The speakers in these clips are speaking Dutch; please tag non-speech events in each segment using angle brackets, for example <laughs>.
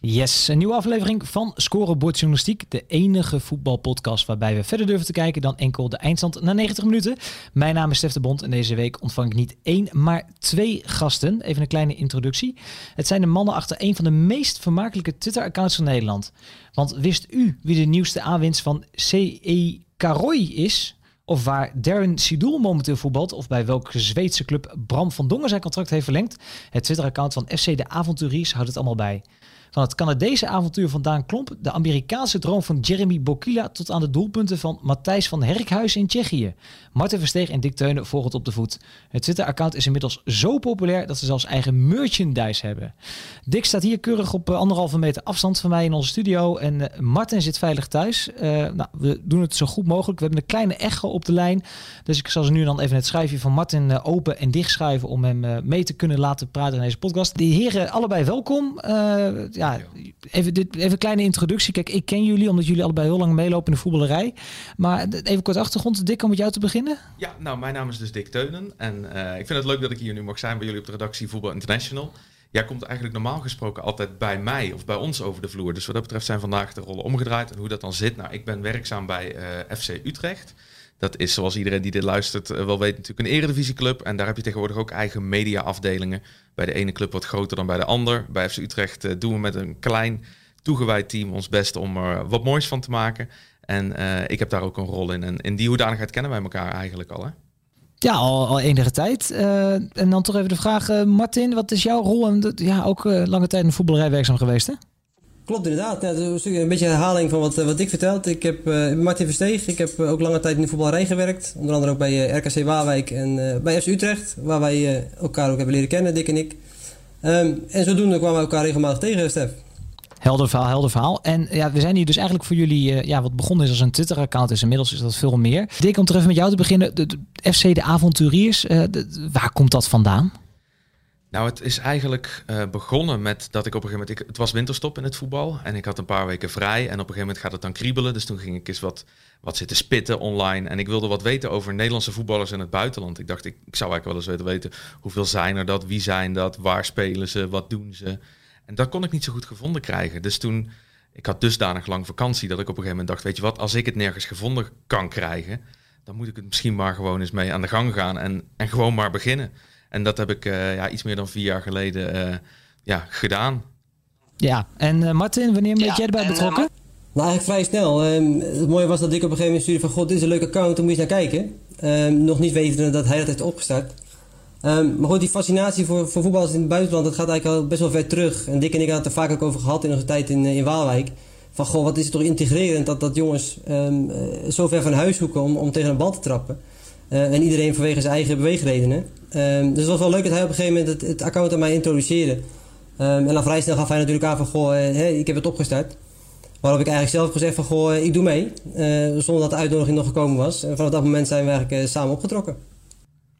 Yes, een nieuwe aflevering van Scorebord Journalistiek. De enige voetbalpodcast waarbij we verder durven te kijken dan enkel de eindstand na 90 minuten. Mijn naam is Stef de Bond en deze week ontvang ik niet één, maar twee gasten. Even een kleine introductie. Het zijn de mannen achter een van de meest vermakelijke Twitter-accounts van Nederland. Want wist u wie de nieuwste aanwinst van CE Karoy is? Of waar Darren Sidoel momenteel voetbalt. Of bij welke Zweedse club Bram van Dongen zijn contract heeft verlengd. Het Twitter-account van FC De Avonturiers houdt het allemaal bij. Van het Canadese avontuur van Daan Klomp, de Amerikaanse droom van Jeremy Bokila tot aan de doelpunten van Matthijs van Herkhuis in Tsjechië. Martin Versteeg en Dick Teunen volgen op de voet. Het Twitter-account is inmiddels zo populair dat ze zelfs eigen merchandise hebben. Dick staat hier keurig op eh, anderhalve meter afstand van mij in onze studio en uh, Martin zit veilig thuis. Uh, nou, we doen het zo goed mogelijk. We hebben een kleine echo op de lijn, dus ik zal ze nu dan even het schrijfje van Martin open en dicht schuiven om hem mee te kunnen laten praten in deze podcast. De heren allebei welkom. ja, even, dit, even een kleine introductie. Kijk, ik ken jullie omdat jullie allebei heel lang meelopen in de voetballerij. Maar even kort achtergrond. Dick, om met jou te beginnen. Ja, nou, mijn naam is dus Dick Teunen. En uh, ik vind het leuk dat ik hier nu mag zijn bij jullie op de redactie Voetbal International. Jij komt eigenlijk normaal gesproken altijd bij mij of bij ons over de vloer. Dus wat dat betreft zijn vandaag de rollen omgedraaid. En hoe dat dan zit. Nou, ik ben werkzaam bij uh, FC Utrecht. Dat is, zoals iedereen die dit luistert uh, wel weet, natuurlijk een eredivisieclub. En daar heb je tegenwoordig ook eigen mediaafdelingen. Bij de ene club wat groter dan bij de ander. Bij FC Utrecht uh, doen we met een klein toegewijd team ons best om er wat moois van te maken. En uh, ik heb daar ook een rol in. En in die hoedanigheid kennen wij elkaar eigenlijk al. Hè? Ja, al, al enige tijd. en dan toch even de vraag, Martin, wat is jouw rol? En ja, ook lange tijd in de voetballerij werkzaam geweest, hè? Klopt inderdaad. Ja, een beetje herhaling van wat, wat ik vertelde. Ik heb uh, Martin Versteeg. Ik heb ook lange tijd in de voetballerij gewerkt. Onder andere ook bij RKC Waalwijk en bij FC Utrecht. Waar wij elkaar ook hebben leren kennen, Dick en ik. Um, en zodoende kwamen we elkaar regelmatig tegen, Stef. Helder verhaal, helder verhaal. En ja, we zijn hier dus eigenlijk voor jullie, ja, wat begonnen is als een Twitter-account is, inmiddels is dat veel meer. Dick, om terug met jou te beginnen. De, FC De Avonturiers, waar komt dat vandaan? Nou, het is eigenlijk uh, begonnen met dat ik op een gegeven moment... Ik, het was winterstop in het voetbal en ik had een paar weken vrij. En op een gegeven moment gaat het dan kriebelen. Dus toen ging ik eens wat, wat zitten spitten online. En ik wilde wat weten over Nederlandse voetballers in het buitenland. Ik dacht, ik, ik zou eigenlijk wel eens weten... hoeveel zijn er dat, wie zijn dat, waar spelen ze, wat doen ze. En dat kon ik niet zo goed gevonden krijgen. Dus toen... Ik had dusdanig lang vakantie dat ik op een gegeven moment dacht... weet je wat, als ik het nergens gevonden kan krijgen... dan moet ik het misschien maar gewoon eens mee aan de gang gaan en, en gewoon maar beginnen... En dat heb ik uh, ja, iets meer dan vier jaar geleden uh, ja, gedaan. Ja, en uh, Martin, wanneer ben ja, jij erbij betrokken? nou, eigenlijk vrij snel. Um, het mooie was dat ik op een gegeven moment stuurde van... God, dit is een leuk account, daar moet je naar kijken. Um, nog niet weten dat hij dat heeft opgestart. Um, maar goed, die fascinatie voor, voor voetballers in het buitenland... dat gaat eigenlijk al best wel ver terug. En Dick en ik hadden het er vaak ook over gehad in onze tijd in, in Waalwijk. Van, goh, wat is het toch integrerend dat, dat jongens zo ver van huis zoeken om, om tegen een bal te trappen. Uh, en iedereen vanwege zijn eigen beweegredenen. Um, dus het was wel leuk dat hij op een gegeven moment het, het account aan mij introduceerde. Um, en dan vrij snel gaf hij natuurlijk aan van, goh, hey, ik heb het opgestart. Waarop ik eigenlijk zelf gezegd van, goh, ik doe mee. Uh, zonder dat de uitnodiging nog gekomen was. En vanaf dat moment zijn we eigenlijk samen opgetrokken.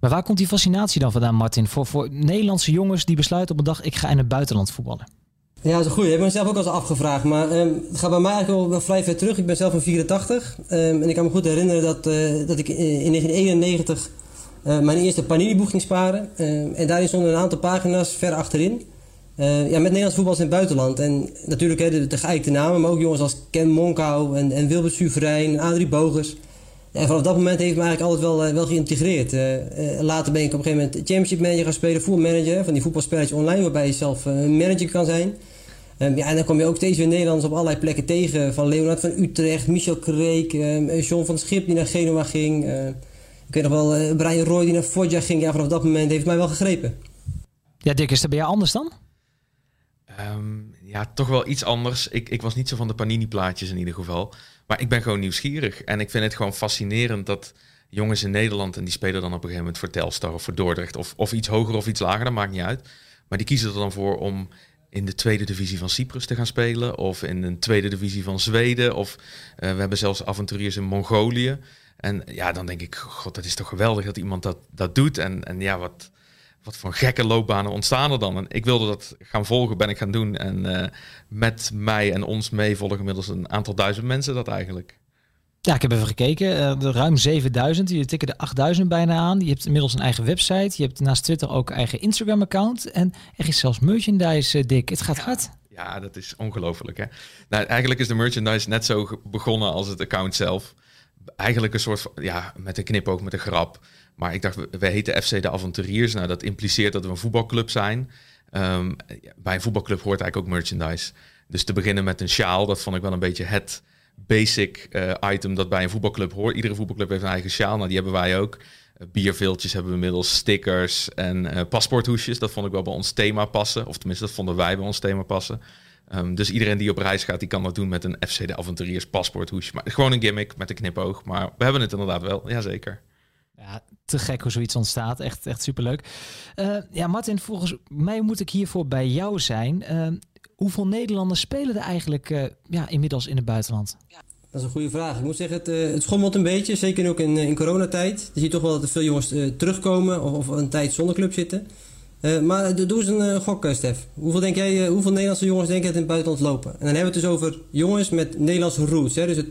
Maar waar komt die fascinatie dan vandaan, Martin? Voor, voor Nederlandse jongens die besluiten op een dag, ik ga in het buitenland voetballen. Ja, dat is een goeie. Ik heb mezelf ook al eens afgevraagd. Maar um, het gaat bij mij eigenlijk wel vrij ver terug. Ik ben zelf van 84. Um, en ik kan me goed herinneren dat, uh, dat ik in 1991 uh, mijn eerste Panini-boek ging sparen. Uh, en daarin stonden een aantal pagina's ver achterin. Uh, ja, met Nederlands voetbal in het buitenland. En natuurlijk hè, de, de geëikte namen, maar ook jongens als Ken Monkau en, en Wilbert Adrie Bogers. En vanaf dat moment heeft me eigenlijk altijd wel, wel geïntegreerd. later ben ik op een gegeven moment championship manager gaan spelen, voetbalmanager. Van die voetbalspelletjes online, waarbij je zelf een manager kan zijn. Um, ja, en dan kom je ook steeds weer Nederlanders op allerlei plekken tegen. Van Leonard van Utrecht, Michel Kreek, um, John van Schip die naar Genua ging. Ik weet nog wel, uh, Brian Roy die naar Foggia ging. Ja, vanaf dat moment heeft het mij wel gegrepen. Ja, Dick, is dat bij jou anders dan? Um, ja, toch wel iets anders. Ik, ik was niet zo van de Panini-plaatjes in ieder geval. Maar ik ben gewoon nieuwsgierig. En ik vind het gewoon fascinerend dat jongens in Nederland... en die spelen dan op een gegeven moment voor Telstar of voor Dordrecht... of, of iets hoger of iets lager, dat maakt niet uit. Maar die kiezen er dan voor om in de tweede divisie van Cyprus te gaan spelen. Of in een tweede divisie van Zweden. Of we hebben zelfs avonturiers in Mongolië. En ja, dan denk ik, god, dat is toch geweldig dat iemand dat, dat doet. En, en ja, wat, wat voor gekke loopbanen ontstaan er dan? En ik wilde dat gaan volgen, ben ik gaan doen. En met mij en ons mee volgen inmiddels een aantal duizend mensen dat eigenlijk. Ja, ik heb even gekeken. Uh, ruim 7000. Je tikken de 8000 bijna aan. Je hebt inmiddels een eigen website. Je hebt naast Twitter ook een eigen Instagram-account. En er is zelfs merchandise, uh, Dick. Het gaat hard. Ja, dat is ongelooflijk. Hè? Nou, eigenlijk is de merchandise net zo begonnen als het account zelf. Eigenlijk een soort van, ja, met een knipoog, met een grap. Maar ik dacht, we heten FC de Avonturiers. Nou, dat impliceert dat we een voetbalclub zijn. Um, bij een voetbalclub hoort eigenlijk ook merchandise. Dus te beginnen met een sjaal, dat vond ik wel een beetje het basic uh, item dat bij een voetbalclub hoort. Iedere voetbalclub heeft een eigen sjaal. Nou, die hebben wij ook. Bierveeltjes hebben we inmiddels, stickers en uh, paspoorthoesjes. Dat vond ik wel bij ons thema passen. Of tenminste, dat vonden wij bij ons thema passen. Um, dus iedereen die op reis gaat, die kan dat doen met een FC de Avonturiers paspoorthoesje. Maar gewoon een gimmick met een knipoog. Maar we hebben het inderdaad wel, jazeker. Ja, te gek hoe zoiets ontstaat. Echt, echt superleuk. Uh, ja, Martin, volgens mij moet ik hiervoor bij jou zijn. Uh, hoeveel Nederlanders spelen er eigenlijk uh, ja, inmiddels in het buitenland? Dat is een goede vraag. Ik moet zeggen, het, uh, het schommelt een beetje. Zeker ook in, in coronatijd. Je ziet toch wel dat er veel jongens uh, terugkomen of, of, een tijd zonder club zitten. Maar doe eens een gok, Stef. Hoeveel, denk jij, hoeveel Nederlandse jongens denk je dat in het buitenland lopen? En dan hebben we het dus over jongens met Nederlandse roots. Hè? Dus het,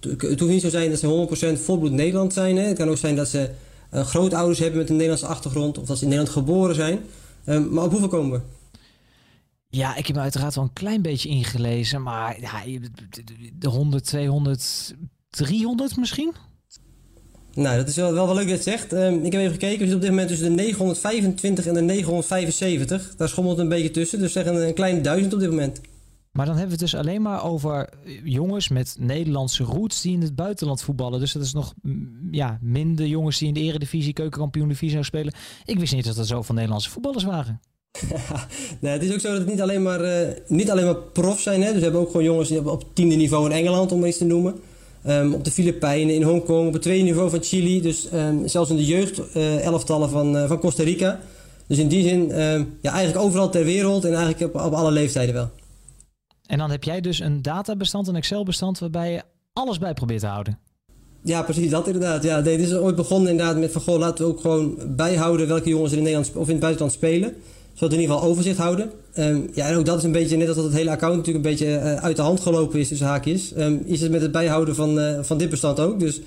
het hoeft niet zo zijn dat ze 100% volbloed Nederland zijn. Hè? Het kan ook zijn dat ze grootouders hebben met een Nederlandse achtergrond. Of dat ze in Nederland geboren zijn. maar op hoeveel komen we? Ja, ik heb me uiteraard wel een klein beetje ingelezen, maar ja, de 100, 200, 300 misschien? Nou, dat is wel, wel, wel leuk dat je het zegt. Um, ik heb even gekeken, we zitten op dit moment tussen de 925 en de 975. Daar schommelt een beetje tussen, dus zeggen een klein duizend op dit moment. Maar dan hebben we het dus alleen maar over jongens met Nederlandse roots die in het buitenland voetballen. Dus dat is nog ja, minder jongens die in de eredivisie, keukenkampioen divisie zou spelen. Ik wist niet dat er zoveel Nederlandse voetballers waren. <laughs> nee, het is ook zo dat het niet alleen maar, uh, niet alleen maar prof zijn. Hè? Dus we hebben ook gewoon jongens die op tiende niveau in Engeland, om iets te noemen. Um, op de Filipijnen, in Hongkong, op het tweede niveau van Chili. Dus um, zelfs in de jeugd-elftallen uh, van, uh, van Costa Rica. Dus in die zin, um, ja, eigenlijk overal ter wereld en eigenlijk op, op alle leeftijden wel. En dan heb jij dus een databestand, een Excel-bestand, waarbij je alles bij probeert te houden. Ja, precies dat inderdaad. Ja, dit is ooit begonnen inderdaad met van goh, laten we ook gewoon bijhouden welke jongens er in Nederland of in het buitenland spelen zodat we in ieder geval overzicht houden. Um, ja, en ook dat is een beetje, net als dat het hele account natuurlijk een beetje uh, uit de hand gelopen is tussen haakjes, um, is het met het bijhouden van, uh, van dit bestand ook. Dus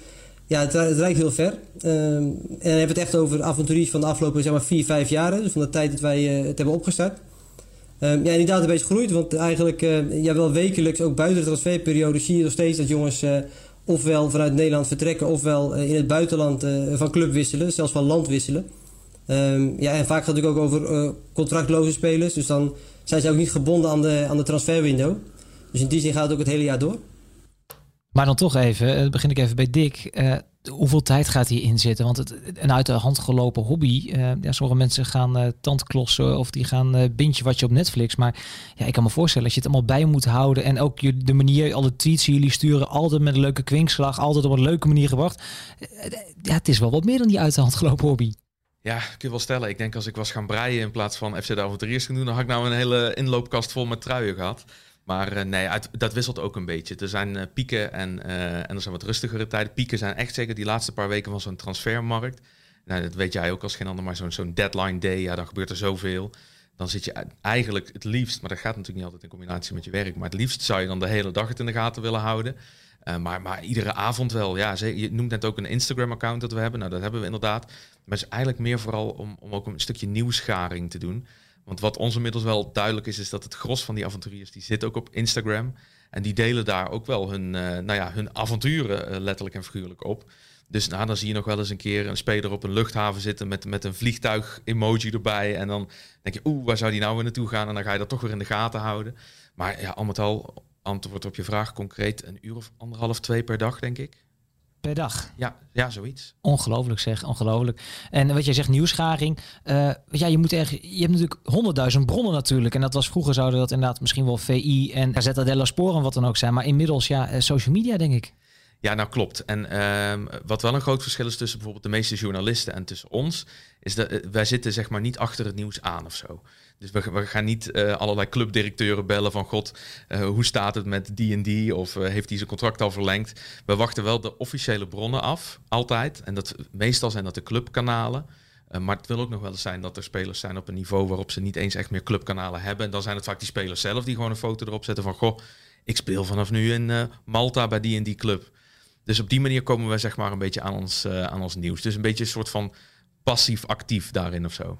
ja, het, het reikt heel ver. Um, en dan hebben we het echt over avonturiers van de afgelopen zeg maar, vier, vijf jaren. Dus van de tijd dat wij uh, het hebben opgestart. ja, en die database groeit, want eigenlijk ja, wel wekelijks, ook buiten de transferperiode, zie je nog steeds dat jongens ofwel vanuit Nederland vertrekken, ofwel in het buitenland van club wisselen, zelfs van land wisselen. Um, ja, en vaak gaat het ook over uh, contractloze spelers. Dus dan zijn ze ook niet gebonden aan de, aan de transferwindow. Dus in die zin gaat het ook het hele jaar door. Maar dan toch even, uh, begin ik even bij Dick. Uh, hoeveel tijd gaat hierin zitten? Want het, een uit de hand gelopen hobby. ja, sommige mensen gaan tandklossen of die gaan bintje wat je op Netflix. Maar ja, ik kan me voorstellen, als je het allemaal bij moet houden. En ook de manier, alle tweets die jullie sturen, altijd met een leuke kwinkslag. Altijd op een leuke manier gebracht. ja, het is wel wat meer dan die uit de hand gelopen hobby. Ja, kun je wel stellen. Ik denk als ik was gaan breien in plaats van FC de Avonturiers gaan doen, dan had ik nou een hele inloopkast vol met truien gehad. Maar uh, nee, dat wisselt ook een beetje. Er zijn uh, pieken en, uh, en er zijn wat rustigere tijden. Pieken zijn echt zeker die laatste paar weken van zo'n transfermarkt. Nou, dat weet jij ook als geen ander, maar zo'n deadline day, ja, dan gebeurt er zoveel. Dan zit je eigenlijk het liefst, maar dat gaat natuurlijk niet altijd in combinatie met je werk, maar het liefst zou je dan de hele dag het in de gaten willen houden. Maar, maar iedere avond wel. Ja, je noemt net ook een Instagram-account dat we hebben. Nou, dat hebben we inderdaad. Maar het is eigenlijk meer vooral om, om ook een stukje nieuwsgaring te doen. Want wat ons inmiddels wel duidelijk is, is dat het gros van die avonturiers, die zit ook op Instagram. En die delen daar ook wel hun, uh, nou ja, hun avonturen uh, letterlijk en figuurlijk op. Dus nou, dan zie je nog wel eens een keer een speler op een luchthaven zitten met, met een vliegtuig-emoji erbij. En dan denk je, oeh, waar zou die nou weer naartoe gaan? En dan ga je dat toch weer in de gaten houden. Maar ja, al met al, antwoord op je vraag concreet, een uur of anderhalf, twee per dag, denk ik. Per dag? Ja, ja zoiets. Ongelooflijk zeg, ongelooflijk. En wat jij zegt, nieuwsgaring. Uh, ja, je, moet echt, je hebt natuurlijk honderdduizend bronnen natuurlijk. En dat was vroeger zouden dat inderdaad misschien wel VI en Gazzetta dello Sporen wat dan ook zijn. Maar inmiddels ja, eh, social media denk ik. Ja, nou klopt. En uh, wat wel een groot verschil is tussen bijvoorbeeld de meeste journalisten en tussen ons, is dat uh, wij zitten zeg maar niet achter het nieuws aan of zo. Dus we, gaan niet uh, allerlei clubdirecteuren bellen van god, uh, hoe staat het met die en die of uh, heeft hij zijn contract al verlengd. We wachten wel de officiële bronnen af, altijd. En dat, meestal zijn dat de clubkanalen. maar het wil ook nog wel eens zijn dat er spelers zijn op een niveau waarop ze niet eens echt meer clubkanalen hebben. En dan zijn het vaak die spelers zelf die gewoon een foto erop zetten van goh, ik speel vanaf nu in Malta bij die en die club. Dus op die manier komen we zeg maar een beetje aan ons, aan ons nieuws. Dus een beetje een soort van passief-actief daarin of zo.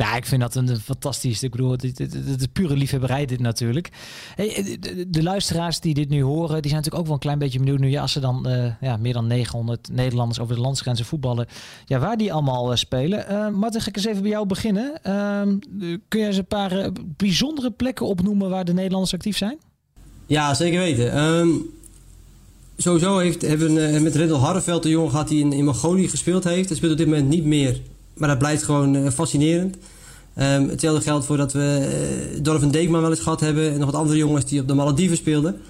Ja, ik vind dat een fantastisch. Ik bedoel, het, is pure liefhebberij dit natuurlijk. Hey, de, luisteraars die dit nu horen, die zijn natuurlijk ook wel een klein beetje benieuwd nu. Ja, als ze dan uh, ja, meer dan 900 Nederlanders over de landsgrenzen voetballen, ja, waar die allemaal uh, spelen. Uh, Martin, ga ik eens even bij jou beginnen. Ehm, kun je eens een paar bijzondere plekken opnoemen waar de Nederlanders actief zijn? Ja, zeker weten. Um, sowieso heeft, hebben we met Riddle Harreveld een jongen gehad die in, in Mongolië gespeeld heeft. Hij speelt op dit moment niet meer maar dat blijft gewoon uh, fascinerend. Um, hetzelfde geldt voor dat we uh, Dorf Deekman wel eens gehad hebben. En nog wat andere jongens die op de Malediven speelden.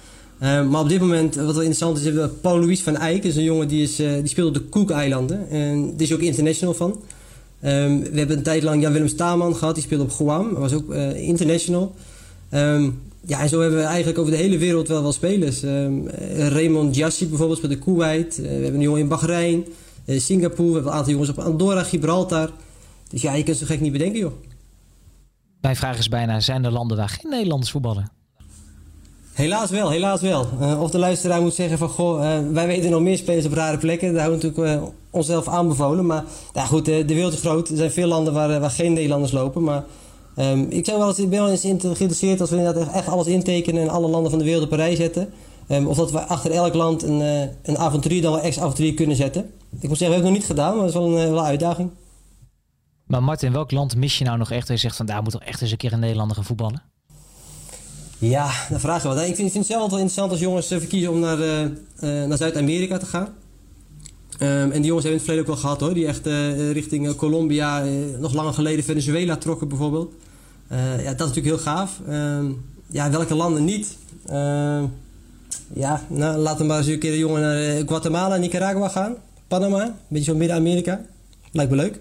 Um, maar op dit moment, wat wel interessant is, hebben we Paul Louis van Eyck. Is een jongen die, is, uh, die speelt op de Cook-eilanden. En die is ook international van. Um, we hebben een tijd lang Jan-Willem Staman gehad. Die speelde op Guam. Was ook international. ja, en zo hebben we eigenlijk over de hele wereld wel wel spelers. Raymond Jassi bijvoorbeeld speelt de Kuwait. we hebben een jongen in Bahrein. Eh, Singapore, we hebben een aantal jongens op Andorra, Gibraltar. Dus ja, je kunt zo gek niet bedenken, joh. Mijn vraag is bijna, zijn er landen waar geen Nederlanders voetballen? Helaas wel, helaas wel. Uh, of de luisteraar moet zeggen van, goh, uh, wij weten nog meer spelers op rare plekken. Daar hebben we natuurlijk uh, onszelf aanbevolen. Maar ja, goed, de wereld is groot. Er zijn veel landen waar, waar geen Nederlanders lopen. Maar um, ik zou wel eens, ben wel eens geïnteresseerd als we inderdaad echt alles intekenen en alle landen van de wereld op een rij zetten. Um, of dat we achter elk land een, een avonturier dan wel ex-avonturier kunnen zetten. Ik moet zeggen, we hebben het nog niet gedaan, maar dat is wel een, wel een uitdaging. Maar Martin, welk land mis je nou nog echt? En je zegt van daar moet er echt eens een keer een Nederlander gaan voetballen. Ja, dat vraag je wel. Ik vind, ik vind het zelf wel interessant als jongens eh, verkiezen om naar, uh, uh, naar Zuid-Amerika te gaan. Um, en die jongens hebben in het verleden ook wel gehad hoor. Die echt uh, richting Colombia, nog langer geleden Venezuela trokken bijvoorbeeld. ja, dat is natuurlijk heel gaaf. Um, ja, welke landen niet? Uh, ja, nou, laten we maar eens een keer de jongen naar Guatemala en Nicaragua gaan. Panama, een beetje zo Midden-Amerika. Lijkt me leuk.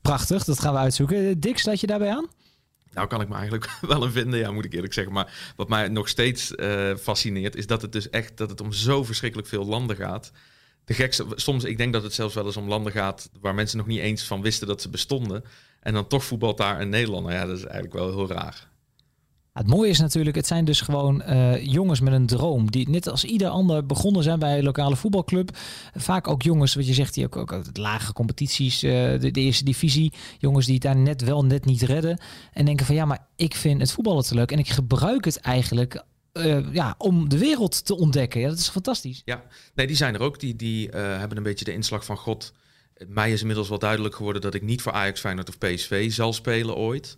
Prachtig, dat gaan we uitzoeken. Dick, sluit je daarbij aan? Nou kan ik me eigenlijk <laughs> wel een vinden, ja, moet ik eerlijk zeggen. Maar wat mij nog steeds uh, fascineert, is dat het dus echt dat het om zo verschrikkelijk veel landen gaat. De gekste, soms, ik denk dat het zelfs wel eens om landen gaat waar mensen nog niet eens van wisten dat ze bestonden. En dan toch voetbalt daar een Nederlander. Ja, dat is eigenlijk wel heel raar. Het mooie is natuurlijk, het zijn dus gewoon uh, jongens met een droom. Die net als ieder ander begonnen zijn bij een lokale voetbalclub. Vaak ook jongens, wat je zegt, die ook, ook lage competities, uh, de, eerste divisie. Jongens die het daar net wel net niet redden. En denken van ja, maar ik vind het voetballen te leuk. En ik gebruik het eigenlijk uh, ja, om de wereld te ontdekken. Ja, dat is fantastisch. Ja, nee, die zijn er ook. Die, die hebben een beetje de inslag van God. Mij is inmiddels wel duidelijk geworden dat ik niet voor Ajax, Feyenoord of PSV zal spelen ooit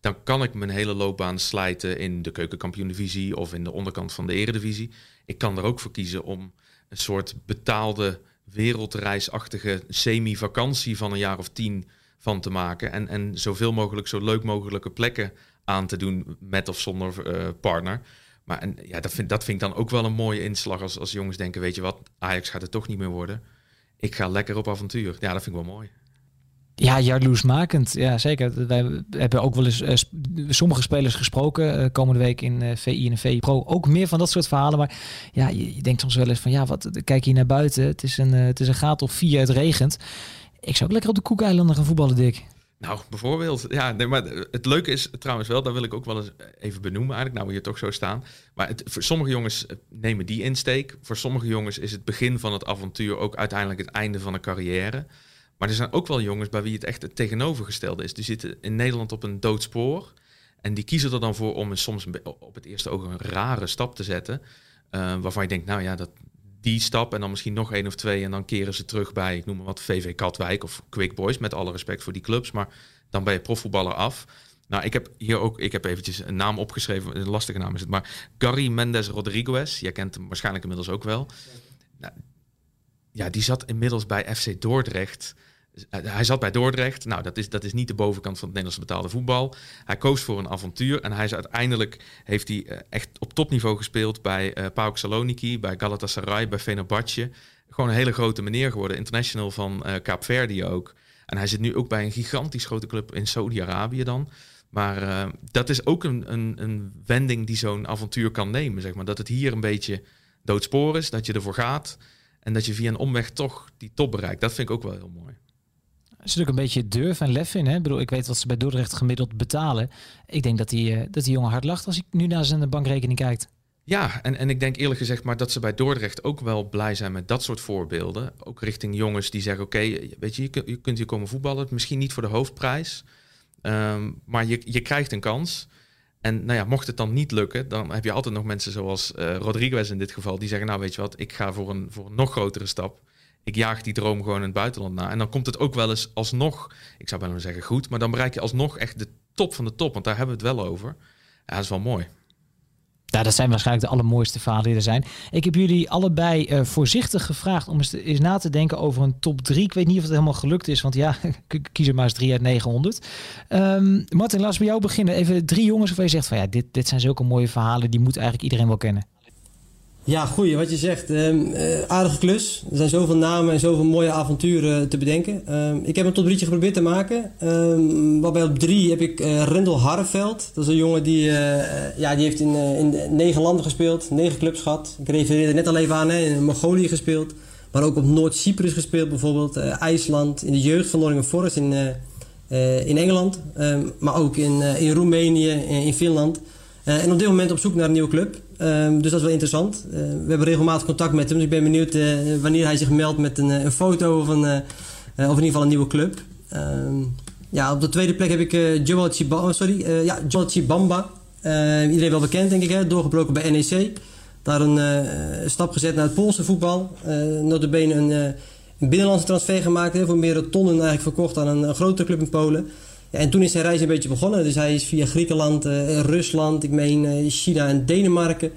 dan kan ik mijn hele loopbaan slijten in de keukenkampioen-divisie of in de onderkant van de eredivisie. Ik kan er ook voor kiezen om een soort betaalde wereldreisachtige semi-vakantie van een jaar of tien van te maken. En, en zoveel mogelijk, zo leuk mogelijke plekken aan te doen met of zonder uh, partner. Maar en, ja, dat, vind, dat vind ik dan ook wel een mooie inslag als, als jongens denken, weet je wat, Ajax gaat het toch niet meer worden. Ik ga lekker op avontuur. Ja, dat vind ik wel mooi. Ja, jaloersmakend. Ja, zeker. Wij hebben ook wel eens uh, sommige spelers gesproken. Uh, komende week in uh, VI en VI Pro. Ook meer van dat soort verhalen. Maar ja, je, je, denkt soms wel eens van ja, wat, kijk hier naar buiten. Het is een, het is een gaat of vier, het regent. Ik zou ook lekker op de Koekeilanden gaan voetballen, Dick. Nou, bijvoorbeeld. Ja, maar het leuke is trouwens wel, daar wil ik ook wel eens even benoemen eigenlijk, nou we hier toch zo staan. Maar het, voor sommige jongens nemen die insteek. Voor sommige jongens is het begin van het avontuur ook uiteindelijk het einde van een carrière. Maar er zijn ook wel jongens bij wie het echt het tegenovergestelde is. Die zitten in Nederland op een doodspoor. En die kiezen er dan voor om soms op het eerste oog een rare stap te zetten. Uh, waarvan je denkt, nou ja, dat, die stap en dan misschien nog één of twee. En dan keren ze terug bij, ik noem maar wat, VV Katwijk of Quick Boys. Met alle respect voor die clubs. Maar dan ben je profvoetballer af. Nou, ik heb hier ook, ik heb eventjes een naam opgeschreven. Een lastige naam is het. Maar Gary Mendes Rodriguez. Jij kent hem waarschijnlijk inmiddels ook wel. Nou, ja, die zat inmiddels bij FC Dordrecht. Eh, hij zat bij Dordrecht. Nou, dat is, dat is niet de bovenkant van het Nederlandse betaalde voetbal. Hij koos voor een avontuur en hij is uiteindelijk heeft hij eh, echt op topniveau gespeeld bij uh, PAOK Saloniki, bij Galatasaray, bij Fenerbahce. Gewoon een hele grote meneer geworden, international van uh, Kaapverdi ook. En hij zit nu ook bij een gigantisch grote club in Saudi-Arabië dan. Maar dat is ook een, een, een wending die zo'n avontuur kan nemen. Zeg maar. Dat het hier een beetje doodspoor is, dat je ervoor gaat. En dat je via een omweg toch die top bereikt. Dat vind ik ook wel heel mooi. Er zit ook een beetje durf en lef in. Hè? Ik bedoel, ik weet wat ze bij Dordrecht gemiddeld betalen. Ik denk dat die, uh, dat die jongen hard lacht als hij nu naar zijn bankrekening kijkt. Ja, en, en ik denk eerlijk gezegd maar dat ze bij Dordrecht ook wel blij zijn met dat soort voorbeelden. Ook richting jongens die zeggen, oké, weet je, je, kunt, je kunt hier komen voetballen. Misschien niet voor de hoofdprijs, um, maar je, je krijgt een kans. En nou ja, mocht het dan niet lukken, dan heb je altijd nog mensen zoals uh, Rodriguez in dit geval, die zeggen, nou weet je wat, ik ga voor een, voor een nog grotere stap. Ik jaag die droom gewoon in het buitenland na. En dan komt het ook wel eens alsnog, ik zou bijna zeggen goed, maar dan bereik je alsnog echt de top van de top, want daar hebben we het wel over. Ja, dat is wel mooi. Ja, dat zijn waarschijnlijk de allermooiste verhalen die er zijn. Ik heb jullie allebei uh, voorzichtig gevraagd om eens, eens, na te denken over een top 3. Ik weet niet of het helemaal gelukt is, want ja, <laughs> kies er maar eens 3 uit 900. Um, Martin, laat ons bij jou beginnen. Even drie jongens waarvan je zegt van ja, dit, dit zijn zulke mooie verhalen, die moet eigenlijk iedereen wel kennen. Ja, goeie, wat je zegt. Um, uh, aardige klus. Er zijn zoveel namen en zoveel mooie avonturen te bedenken. Um, ik heb een top 3 geprobeerd te maken. Um, waarbij op drie heb ik uh, Rendel Harreveld. Dat is een jongen die, uh, ja, die heeft in, in negen landen gespeeld, negen clubs gehad. Ik refereerde net al even aan, hè, in Mongolië gespeeld. Maar ook op Noord-Cyprus gespeeld bijvoorbeeld. IJsland, in de jeugd van Nottingham Forest in, in Engeland. maar ook in, in Roemenië, in Finland. en op dit moment op zoek naar een nieuwe club. Um, dus dat is wel interessant. Uh, we hebben regelmatig contact met hem, dus ik ben benieuwd uh, wanneer hij zich meldt met een, een foto of, uh, of in ieder geval een nieuwe club. Um, ja, op de tweede plek heb ik uh, Joel Chibamba. sorry, ja, iedereen wel bekend, denk ik, hè? doorgebroken bij NEC. Daar een stap gezet naar het Poolse voetbal. Notabene een, een binnenlandse transfer gemaakt, hè, voor meerdere tonnen eigenlijk verkocht aan een, een grotere club in Polen. En toen is zijn reis een beetje begonnen. Dus hij is via Griekenland, uh, Rusland, ik meen uh, China en Denemarken.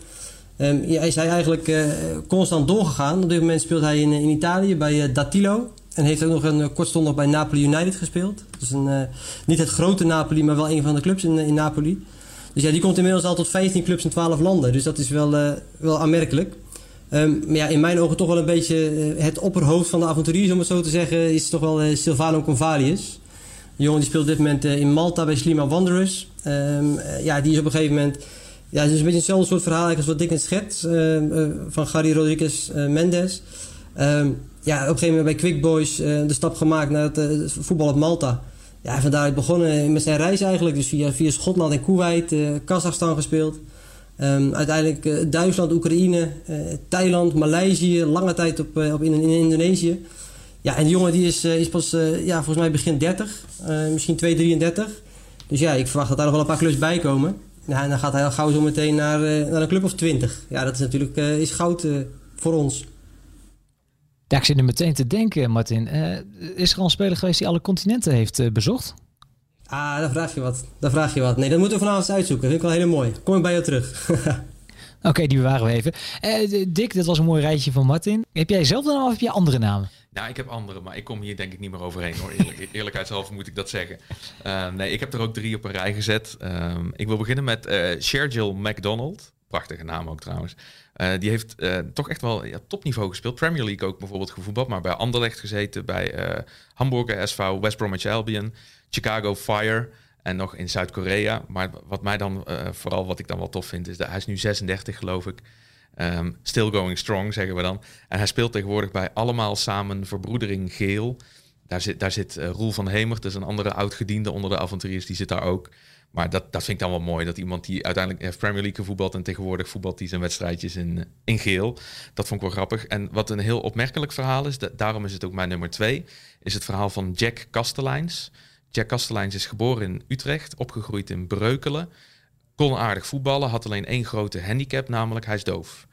Um, ja, is hij eigenlijk uh, constant doorgegaan. Op dit moment speelt hij in, in Italië bij Datilo. En heeft ook nog een kortstondig bij Napoli United gespeeld. Dus een, niet het grote Napoli, maar wel een van de clubs in, in Napoli. Dus ja, die komt inmiddels al tot 15 clubs in 12 landen. Dus dat is wel, wel aanmerkelijk. Um, maar ja, in mijn ogen toch wel een beetje het opperhoofd van de avonturiers, om het zo te zeggen, is toch wel Silvano Convalius. De jongen die speelt op dit moment uh, in Malta bij Slima Wanderers. Um, uh, ja, die is op een gegeven moment... Ja, het is een beetje hetzelfde soort verhaal als wat Dick en schets uh, van Gary Rodriguez Mendes. Um, ja, op een gegeven moment bij Quick Boys de stap gemaakt naar het voetbal op Malta. Ja, van daaruit begonnen met zijn reis eigenlijk. Dus via, via Schotland en Kuwait, Kazachstan gespeeld. Uiteindelijk Duitsland, Oekraïne, Thailand, Maleisië, lange tijd op, op in, in Indonesië. Ja, en die jongen die is, is pas ja, volgens mij begin 30. Uh, misschien 2,33. Dus ja, ik verwacht dat daar nog wel een paar klus bij komen. Nou, en dan gaat hij al gauw zo meteen naar, naar een club of 20. Ja, dat is natuurlijk is goud voor ons. Ja, ik zit er meteen te denken, Martin. is er al een speler geweest die alle continenten heeft bezocht? Ah, daar vraag je wat. Daar vraag je wat. Nee, dat moeten we vanavond uitzoeken. Dat vind ik wel heel mooi. Kom ik bij jou terug. <laughs> Oké, okay, die bewaren we even. Dick, dat was een mooi rijtje van Martin. Heb jij zelf dan of heb je andere namen? Nou, ik heb andere, maar ik kom hier denk ik niet meer overheen hoor. Eerlijk, <laughs> eerlijkheidshalve moet ik dat zeggen. Uh, nee, ik heb er ook drie op een rij gezet. Uh, ik wil beginnen met uh, Shergill McDonald. Prachtige naam ook trouwens. Uh, die heeft toch echt wel ja, topniveau gespeeld. Premier League ook bijvoorbeeld gevoetbald, maar bij Anderlecht gezeten, bij Hamburger SV, West Bromwich Albion, Chicago Fire en nog in Zuid-Korea. Maar wat mij dan vooral, wat ik dan wel tof vind, is dat hij is nu 36 geloof ik. Um, still going strong, zeggen we dan. En hij speelt tegenwoordig bij Allemaal Samen Verbroedering Geel. Daar zit, daar zit uh, Roel van Hemert, dus een andere oud-gediende onder de avonturiers, die zit daar ook. Maar dat, dat vind ik dan wel mooi, dat iemand die uiteindelijk heeft Premier League gevoetbald en tegenwoordig voetbalt die zijn wedstrijdjes in, in geel. Dat vond ik wel grappig. En wat een heel opmerkelijk verhaal is, daarom is het ook mijn nummer twee, is het verhaal van Jack Kasteleins. Jack Kasteleins is geboren in Utrecht, opgegroeid in Breukelen kon aardig voetballen, had alleen één grote handicap, namelijk hij is doof.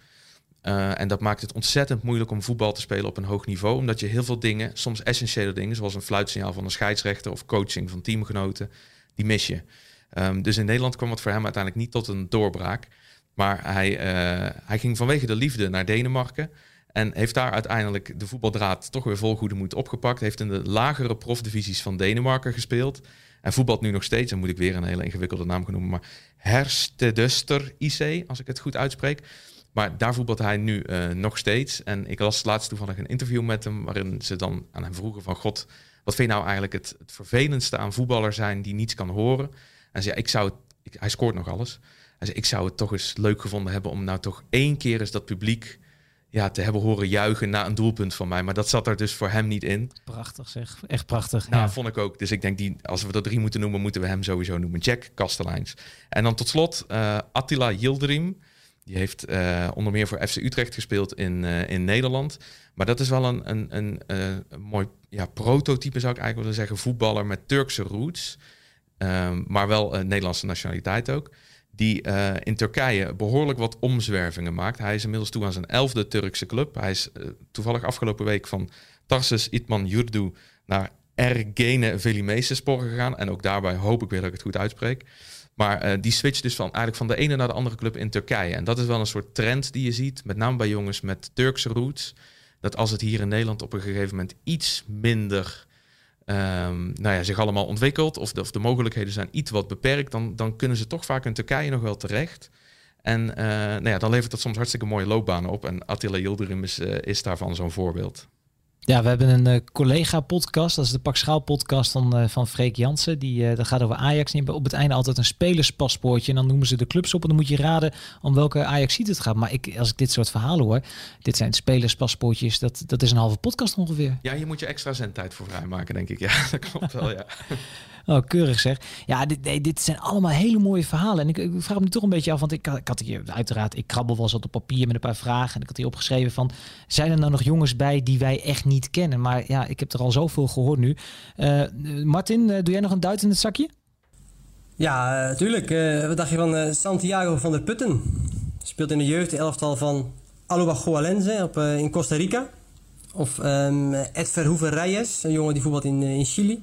Uh, en dat maakt het ontzettend moeilijk om voetbal te spelen op een hoog niveau, omdat je heel veel dingen, soms essentiële dingen, zoals een fluitsignaal van een scheidsrechter of coaching van teamgenoten, die mis je. Um, dus in Nederland kwam het voor hem uiteindelijk niet tot een doorbraak. Maar hij, uh, hij ging vanwege de liefde naar Denemarken. En heeft daar uiteindelijk de voetbaldraad toch weer vol goede moed opgepakt. Heeft in de lagere profdivisies van Denemarken gespeeld. En voetbalt nu nog steeds, dan moet ik weer een hele ingewikkelde naam genoemen, maar Hersteduster IC, als ik het goed uitspreek. Maar daar voetbalt hij nu uh, nog steeds. En ik las laatst toevallig een interview met hem, waarin ze dan aan hem vroegen van God, wat vind je nou eigenlijk het, het vervelendste aan voetballer zijn die niets kan horen? En zei, ik zou hij scoort nog alles. Hij zei, ik zou het toch eens leuk gevonden hebben om nou toch één keer eens dat publiek ja, te hebben horen juichen na een doelpunt van mij. Maar dat zat er dus voor hem niet in. Prachtig zeg, echt prachtig. Nou, vond ik ook. Dus ik denk, die, als we er drie moeten noemen, moeten we hem sowieso noemen. Jack Kasteleins. En dan tot slot uh, Attila Yildirim. Die heeft uh, onder meer voor FC Utrecht gespeeld in, uh, in Nederland. Maar dat is wel een, een, een, een mooi ja, prototype, zou ik eigenlijk willen zeggen. Voetballer met Turkse roots. Um, maar wel Nederlandse nationaliteit ook die uh, in Turkije behoorlijk wat omzwervingen maakt. Hij is inmiddels toe aan zijn elfde Turkse club. Hij is uh, toevallig afgelopen week van Tarsus Itman Yurdu naar Ergene Velimesespor gegaan. En ook daarbij hoop ik weer dat ik het goed uitspreek. Maar uh, die switcht dus van, eigenlijk van de ene naar de andere club in Turkije. En dat is wel een soort trend die je ziet, met name bij jongens met Turkse roots. Dat als het hier in Nederland op een gegeven moment iets minder um, nou ja, zich allemaal ontwikkelt of de, of de mogelijkheden zijn iets wat beperkt, dan, dan kunnen ze toch vaak in Turkije nog wel terecht. En uh, nou ja, dan levert dat soms hartstikke mooie loopbanen op. En Attila Yildirim is, uh, is daarvan zo'n voorbeeld. Ja, we hebben een uh, collega-podcast. Dat is de Pak Schaal-podcast van, uh, van Freek Jansen. Die, uh, dat gaat over Ajax. Die op het einde altijd een spelerspaspoortje. En dan noemen ze de clubs op. En dan moet je raden om welke Ajax het gaat. Maar ik, als ik dit soort verhalen hoor. Dit zijn spelerspaspoortjes. Dat, dat is een halve podcast ongeveer. Ja, je moet je extra zendtijd voor vrijmaken, denk ik. Ja, <laughs> dat klopt wel, ja. <laughs> Oh, keurig zeg. Ja, dit, dit zijn allemaal hele mooie verhalen. En ik, ik, vraag me toch een beetje af, want ik, ik had hier uiteraard, ik krabbel wel eens op papier met een paar vragen. En ik had hier opgeschreven van, zijn er nou nog jongens bij die wij echt niet kennen? Maar ja, ik heb er al zoveel gehoord nu. Uh, Martin, uh, doe jij nog een duit in het zakje? Ja, tuurlijk. Uh, wat dacht je van Santiago van der Putten? Speelt in de jeugdelftal van Alubagoalense op, in Costa Rica. Of um, Ed Verhoeven Reyes, een jongen die voetbalt in, in Chili.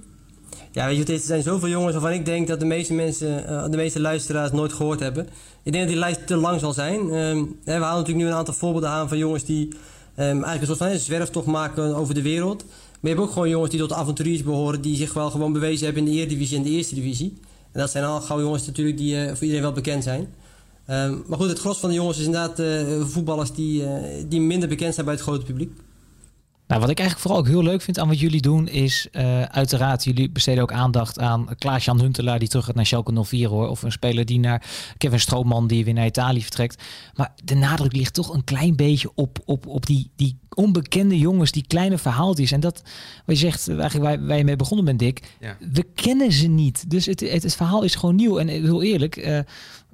Ja, weet je, er zijn zoveel jongens waarvan ik denk dat de meeste mensen, uh, de meeste luisteraars nooit gehoord hebben. Ik denk dat die lijst te lang zal zijn. Um, we halen natuurlijk nu een aantal voorbeelden aan van jongens die um, eigenlijk een soort van een zwerftocht maken over de wereld. Maar je hebt ook gewoon jongens die tot avonturiers behoren, die zich wel gewoon bewezen hebben in de Eredivisie en de Eerste Divisie. En dat zijn al gauw jongens natuurlijk die uh, voor iedereen wel bekend zijn. Um, maar goed, het gros van de jongens is inderdaad uh, voetballers die, die minder bekend zijn bij het grote publiek. Nou, wat ik eigenlijk vooral ook heel leuk vind aan wat jullie doen, is uh, uiteraard, jullie besteden ook aandacht aan Klaas-Jan Huntelaar die terug gaat naar Schalke 04 hoor. Of een speler die naar Kevin Strootman die weer naar Italië vertrekt. Maar de nadruk ligt toch een klein beetje op, op, op die, die onbekende jongens, die kleine verhaaltjes. En dat, wat je zegt, eigenlijk waar, waar je mee begonnen bent, Dick. Ja. We kennen ze niet. Dus het, het, het, verhaal is gewoon nieuw. En heel eerlijk, uh,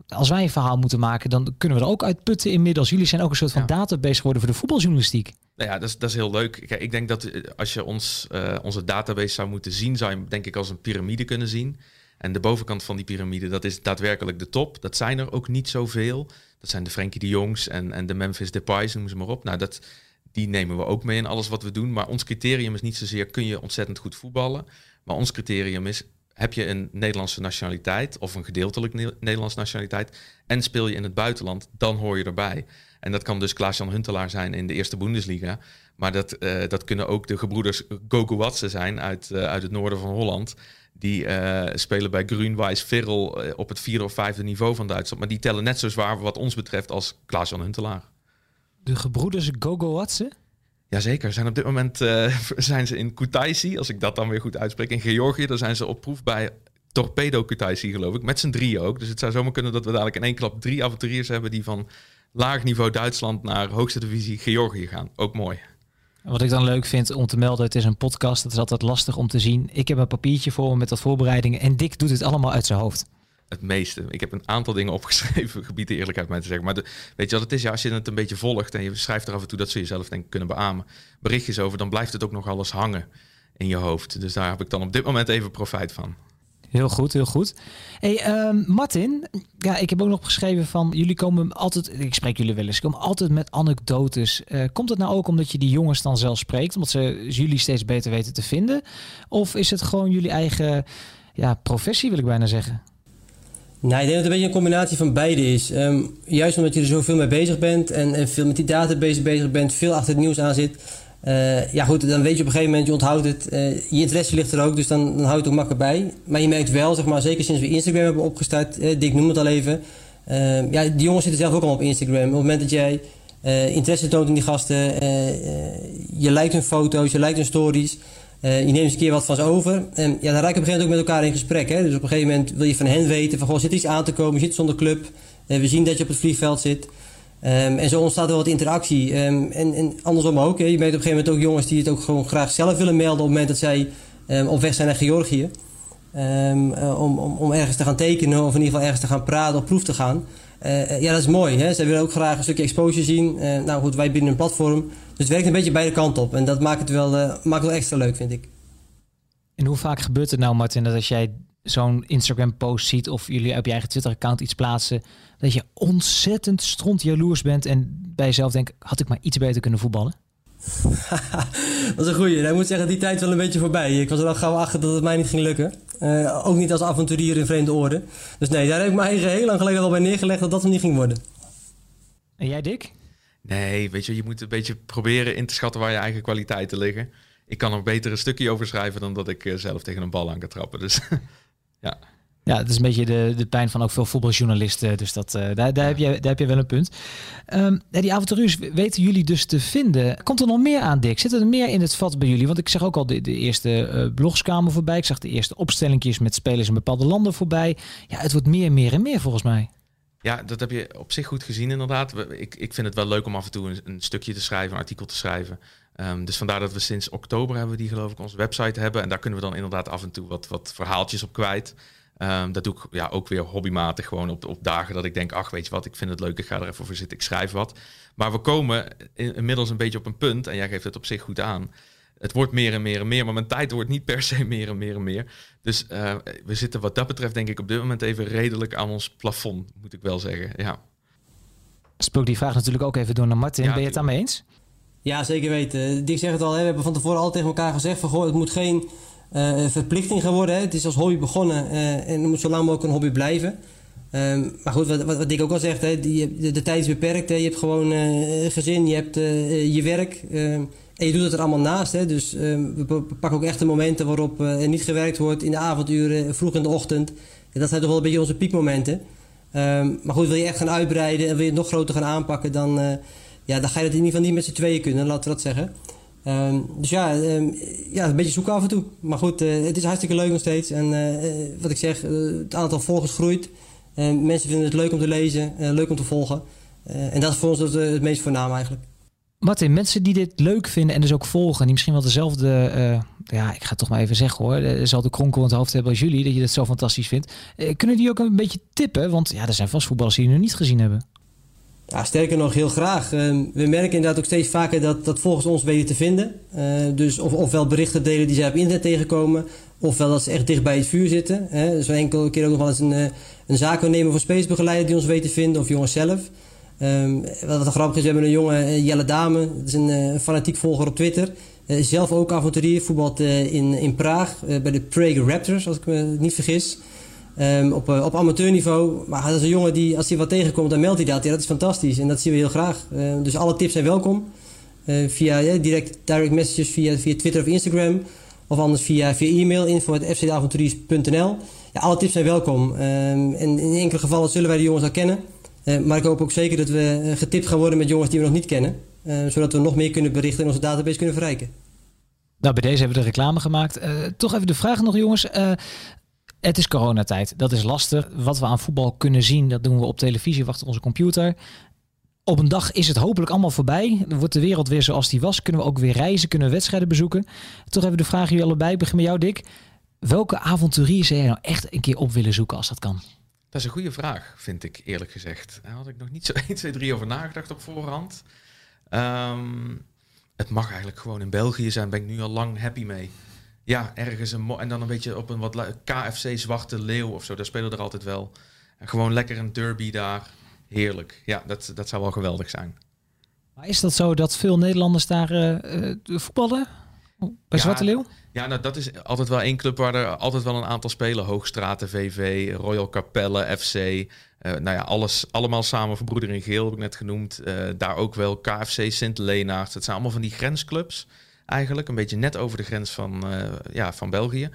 als wij een verhaal moeten maken, dan kunnen we er ook uit putten inmiddels. Jullie zijn ook een soort van ja. database geworden voor de voetbaljournalistiek. Nou ja, dat is, dat is heel leuk. Kijk, ik denk dat als je ons, uh, onze database zou moeten zien, zou je hem denk ik als een piramide kunnen zien. En de bovenkant van die piramide, dat is daadwerkelijk de top. Dat zijn er ook niet zoveel. Dat zijn de Frenkie de Jongs en, en de Memphis Depay's, noem ze maar op. Nou, dat, die nemen we ook mee in alles wat we doen. Maar ons criterium is niet zozeer kun je ontzettend goed voetballen. Maar ons criterium is heb je een Nederlandse nationaliteit of een gedeeltelijk ne Nederlandse nationaliteit en speel je in het buitenland, dan hoor je erbij. En dat kan dus Klaas-Jan Huntelaar zijn in de eerste Bundesliga. Maar dat, uh, dat kunnen ook de gebroeders Gogoatse zijn uit, uh, uit het noorden van Holland. Die uh, spelen bij Grunweiss Virrel op het vierde of vijfde niveau van Duitsland. Maar die tellen net zo zwaar wat ons betreft als Klaas-Jan Huntelaar. De gebroeders Gogoatse? Jazeker, zijn op dit moment uh, <laughs> zijn ze in Kutaisi, als ik dat dan weer goed uitspreek, in Georgië. Daar zijn ze op proef bij Torpedo Kutaisi, geloof ik, met z'n drieën ook. Dus het zou zomaar kunnen dat we dadelijk in één klap drie avonturiers hebben die van laag niveau Duitsland naar hoogste divisie Georgië gaan. Ook mooi. Wat ik dan leuk vind om te melden, het is een podcast. Het is altijd lastig om te zien. Ik heb een papiertje voor me met wat voorbereidingen en Dick doet het allemaal uit zijn hoofd het meeste. Ik heb een aantal dingen opgeschreven, <laughs> gebied de eerlijkheid mij te zeggen. Maar de, weet je wat het is? Ja, als je het een beetje volgt en je schrijft er af en toe, dat ze jezelf denk kunnen beamen, berichtjes over, dan blijft het ook nog alles hangen in je hoofd. Dus daar heb ik dan op dit moment even profijt van. Heel goed, heel goed. Hey, um, Martin, ja, ik heb ook nog geschreven van jullie komen altijd, ik spreek jullie wel eens, komen altijd met anekdotes. Uh, komt het nou ook omdat je die jongens dan zelf spreekt, omdat ze jullie steeds beter weten te vinden? Of is het gewoon jullie eigen ja, professie, wil ik bijna zeggen? Nee, ik denk dat het een beetje een combinatie van beide is. Ehm, juist omdat je er zoveel mee bezig bent en, veel met die database bezig bent, veel achter het nieuws aan zit. Uh, ja goed, dan weet je op een gegeven moment, je onthoudt het. Uh, je interesse ligt er ook, dus dan, dan houdt het ook makkelijk bij. Maar je merkt wel, zeg maar, zeker sinds we Instagram hebben opgestart, uh, Dick noemde het al even. Ehm, ja, die jongens zitten zelf ook al op Instagram. Op het moment dat jij interesse toont in die gasten, je lijkt hun foto's, je lijkt hun stories... Uh, je neemt eens een keer wat van ze over. En ja, dan raak je op een gegeven moment ook met elkaar in gesprek. Hè? Dus op een gegeven moment wil je van hen weten: van goh, zit iets aan te komen, je zit zonder club. Uh, we zien dat je op het vliegveld zit. Um, en zo ontstaat er wat interactie. Um, en, en, andersom ook. Hè? Je merkt op een gegeven moment ook jongens die het ook gewoon graag zelf willen melden op het moment dat zij um, op weg zijn naar Georgië. Uh, om, om, om ergens te gaan tekenen of in ieder geval ergens te gaan praten, op proef te gaan. Uh, ja, dat is mooi. Hè? Zij willen ook graag een stukje exposure zien. Uh, nou goed, wij bieden een platform. Dus het werkt een beetje beide kanten op. En dat maakt het wel, uh, maakt het wel extra leuk, vind ik. En hoe vaak gebeurt het nou, Martin, dat als jij zo'n Instagram-post ziet of jullie op je eigen Twitter-account iets plaatsen, dat je ontzettend stront jaloers bent en bij jezelf denkt, had ik maar iets beter kunnen voetballen? <laughs> dat is een goeie. Ik moet zeggen, die tijd is wel een beetje voorbij. Ik was er al gauw achter dat het mij niet ging lukken. Uh, ook niet als avonturier in vreemde oorden. Dus nee, daar heb ik me eigen heel lang geleden al bij neergelegd dat dat hem niet ging worden. En jij, Dick? Nee, weet je, je moet een beetje proberen in te schatten waar je eigen kwaliteiten liggen. Ik kan er beter een stukje over schrijven dan dat ik uh, zelf tegen een bal aan kan trappen. Dus <laughs> ja. Ja, het is een beetje de, de pijn van ook veel voetbaljournalisten. Dus dat, uh, daar, daar, heb je, daar heb je wel een punt. Um, die avonturiers weten jullie dus te vinden. Komt er nog meer aan, Dick? Zit er meer in het vat bij jullie? Want ik zag ook al de, de eerste uh, blogskamer voorbij. Ik zag de eerste opstellingjes met spelers in bepaalde landen voorbij. Ja, het wordt meer, meer en meer volgens mij. Ja, dat heb je op zich goed gezien inderdaad. Ik, ik vind het wel leuk om af en toe een, een stukje te schrijven, een artikel te schrijven. Um, dus vandaar dat we sinds oktober hebben we die geloof ik onze website hebben. En daar kunnen we dan inderdaad af en toe wat, wat verhaaltjes op kwijt. Um, dat doe ik ja, ook weer hobbymatig gewoon op, op dagen dat ik denk, ach weet je wat, ik vind het leuk, ik ga er even voor zitten, ik schrijf wat. Maar we komen in, inmiddels een beetje op een punt, en jij geeft het op zich goed aan. Het wordt meer en meer en meer, maar mijn tijd wordt niet per se <laughs> meer en meer en meer. Dus uh, we zitten wat dat betreft denk ik op dit moment even redelijk aan ons plafond, moet ik wel zeggen. Ja. Spook die vraag natuurlijk ook even door naar Martin. Ja, ben je het daarmee eens? Ja, zeker weten. Dick zegt het al, hè. we hebben van tevoren al tegen elkaar gezegd van goh, het moet geen uh, verplichting geworden. Hè. Het is als hobby begonnen uh, en het moet zo lang mogelijk een hobby blijven. Um, maar goed, wat, wat, wat ook al zegt, hè, die, de, tijd is beperkt. Hè. Je hebt gewoon uh, gezin, je hebt je werk ehm, en je doet het er allemaal naast. Hè. Dus ehm, we pakken ook echt de momenten waarop er niet gewerkt wordt in de avonduren, vroeg in de ochtend. En dat zijn toch wel een beetje onze piekmomenten. maar goed, wil je echt gaan uitbreiden en wil je het nog groter gaan aanpakken, dan, ja, dan ga je het in ieder geval niet met z'n tweeën kunnen, laten we dat zeggen. Um, dus ja, um, ja, een beetje zoeken af en toe. Maar goed, uh, het is hartstikke leuk nog steeds. En uh, wat ik zeg, het aantal volgers groeit. mensen vinden het leuk om te lezen, leuk om te volgen. en dat is voor ons het, meest voornaam eigenlijk. Martin, mensen die dit leuk vinden en dus ook volgen, die misschien wel dezelfde, ja, ik ga het toch maar even zeggen hoor, dezelfde kronkel in het hoofd hebben als jullie, dat je het zo fantastisch vindt. kunnen die ook een beetje tippen? Want ja, er zijn vast voetballers die je nog niet gezien hebben. Ja, sterker nog, heel graag. Ehm, we merken inderdaad ook steeds vaker dat, dat volgens ons weten te vinden. Uh, dus of, ofwel berichten delen die zij op internet tegenkomen, ofwel dat ze echt dicht bij het vuur zitten. Hè. Zo enkele keer ook nog wel eens een, uh, een zaakwaarnemer voor spacebegeleider die ons weet te vinden, of jongens zelf. Um, wat grappig is, we hebben een jonge uh, Jelle Dame, dat is een fanatiek volger op Twitter. zelf ook avonturier, voetbalt in, in Praag bij de Prague Raptors, als ik me niet vergis. Um, op, op amateurniveau. Maar dat is een jongen die, als hij wat tegenkomt, dan meldt hij dat. Ja, dat is fantastisch en dat zien we heel graag. Uh, dus alle tips zijn welkom. Uh, via direct, direct messages via, via Twitter of Instagram. Of anders via, via e-mail info.fcdavonturiers.nl. Ja, alle tips zijn welkom. En in enkele gevallen zullen wij de jongens al kennen. Maar ik hoop ook zeker dat we getipt gaan worden met jongens die we nog niet kennen. zodat we nog meer kunnen berichten en onze database kunnen verrijken. Nou, bij deze hebben we de reclame gemaakt. toch even de vraag nog, jongens. Het is coronatijd. Dat is lastig. Wat we aan voetbal kunnen zien, dat doen we op televisie of achter onze computer. Op een dag is het hopelijk allemaal voorbij. Dan wordt de wereld weer zoals die was. Kunnen we ook weer reizen, kunnen we wedstrijden bezoeken. Toch hebben we de vraag jullie allebei. begin met jou, Dick. Welke avonturier zou jij nou echt een keer op willen zoeken als dat kan? Dat is een goede vraag, vind ik eerlijk gezegd. Daar had ik nog niet zo 1, 2, 3 over nagedacht op voorhand. Um, het mag eigenlijk gewoon in België zijn, ben ik nu al lang happy mee. Ja, ergens een en dan een beetje op een wat KFC Zwarte Leeuw of zo. Daar spelen er altijd wel. En gewoon lekker een derby daar. Heerlijk. Ja, dat, dat zou wel geweldig zijn. Maar is dat zo dat veel Nederlanders daar uh, voetballen? Bij Zwarte Leeuw? Ja, nou dat is altijd wel één club waar er altijd wel een aantal spelen. Hoogstraten, VV, Royal Capelle, FC. Uh, nou ja, alles, allemaal samen verbroeder in geel heb ik net genoemd. Uh, daar ook wel KFC Sint Leenaert. Het zijn allemaal van die grensclubs eigenlijk. Een beetje net over de grens van, uh, ja, van België.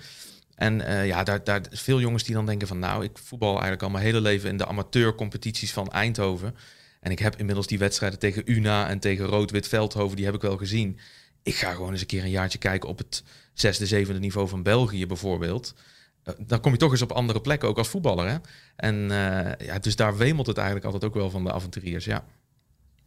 En uh, ja, daar, daar veel jongens die dan denken van... nou, ik voetbal eigenlijk al mijn hele leven in de amateurcompetities van Eindhoven. En ik heb inmiddels die wedstrijden tegen Una en tegen Rood-Wit Veldhoven... die heb ik wel gezien. Ik ga gewoon eens een keer een jaartje kijken op het zesde, zevende niveau van België bijvoorbeeld. Uh, dan kom je toch eens op andere plekken, ook als voetballer. Hè? En ja, dus daar wemelt het eigenlijk altijd ook wel van de avonturiers, ja.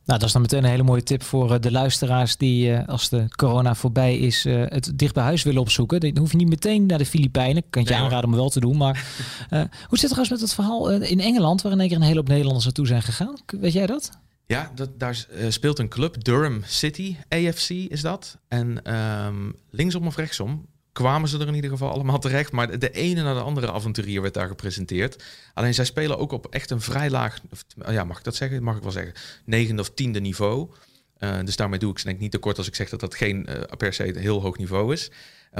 Nou, dat is dan meteen een hele mooie tip voor uh, de luisteraars die uh, als de corona voorbij is uh, het dicht bij huis willen opzoeken. Dan hoef je niet meteen naar de Filipijnen. Kan je aanraden om wel te doen. Maar hoe zit het trouwens met het verhaal in Engeland, waar in één keer een hele hoop Nederlanders naartoe zijn gegaan? Weet jij dat? Ja, dat, daar speelt een club, Durham City AFC is dat. En um, linksom of rechtsom kwamen ze er in ieder geval allemaal terecht. Maar de ene na de andere avonturier werd daar gepresenteerd. Alleen zij spelen ook op echt een vrij laag, ja, mag ik dat zeggen? Mag ik wel zeggen, negende of tiende niveau. Uh, dus daarmee doe ik ze denk ik niet tekort als ik zeg dat dat geen uh, per se heel hoog niveau is.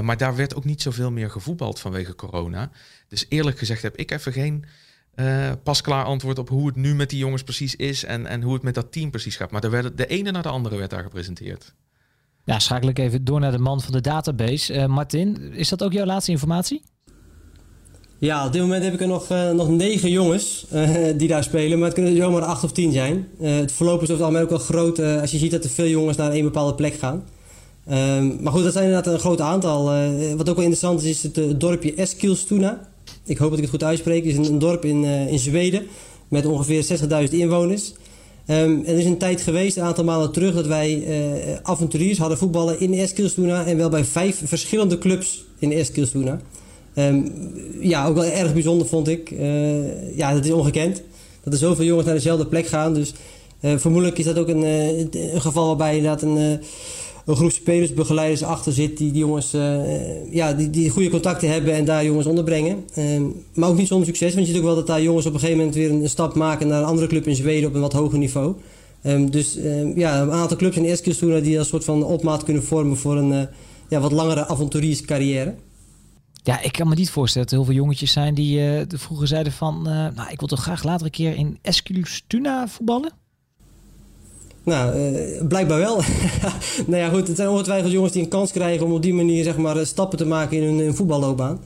Maar daar werd ook niet zoveel meer gevoetbald vanwege corona. Dus eerlijk gezegd heb ik even geen pasklaar antwoord op hoe het nu met die jongens precies is en, en hoe het met dat team precies gaat. Maar er de ene na de andere werd daar gepresenteerd. Ja, schakel ik even door naar de man van de database. Uh, Martin, is dat ook jouw laatste informatie? Ja, op dit moment heb ik er nog, uh, nog negen jongens uh, die daar spelen, maar het kunnen er zomaar acht of tien zijn. het verloop is over het algemeen ook wel groot als je ziet dat er veel jongens naar een bepaalde plek gaan. Um, maar goed, dat zijn inderdaad een groot aantal. wat ook wel interessant is, is het, het dorpje Eskilstuna. Ik hoop dat ik het goed uitspreek. Het is een, een dorp in, in Zweden met ongeveer 60.000 inwoners. Um, er is een tijd geweest, een aantal maanden terug, dat wij uh, avonturiers hadden voetballen in Eskilstuna. En wel bij vijf verschillende clubs in Eskilstuna. Um, ja, ook wel erg bijzonder vond ik. Uh, ja, dat is ongekend. Dat er zoveel jongens naar dezelfde plek gaan. Dus uh, vermoedelijk is dat ook een, een geval waarbij inderdaad een een groep spelersbegeleiders achter zit die, jongens uh, ja, die, die goede contacten hebben en daar jongens onderbrengen. Um, maar ook niet zonder succes, want je ziet ook wel dat daar jongens op een gegeven moment weer een, een stap maken naar een andere club in Zweden op een wat hoger niveau. Um, dus um, ja, een aantal clubs in Eskilstuna die als soort van opmaat kunnen vormen voor een uh, ja, wat langere avonturierscarrière. Ja, ik kan me niet voorstellen dat er heel veel jongetjes zijn die uh, vroeger zeiden van... nou, ik wil toch graag later een keer in Eskilstuna voetballen? Nou, uh, blijkbaar wel. <laughs> nou ja, goed, het zijn ongetwijfeld jongens die een kans krijgen om op die manier zeg maar, stappen te maken in hun, voetballoopbaan.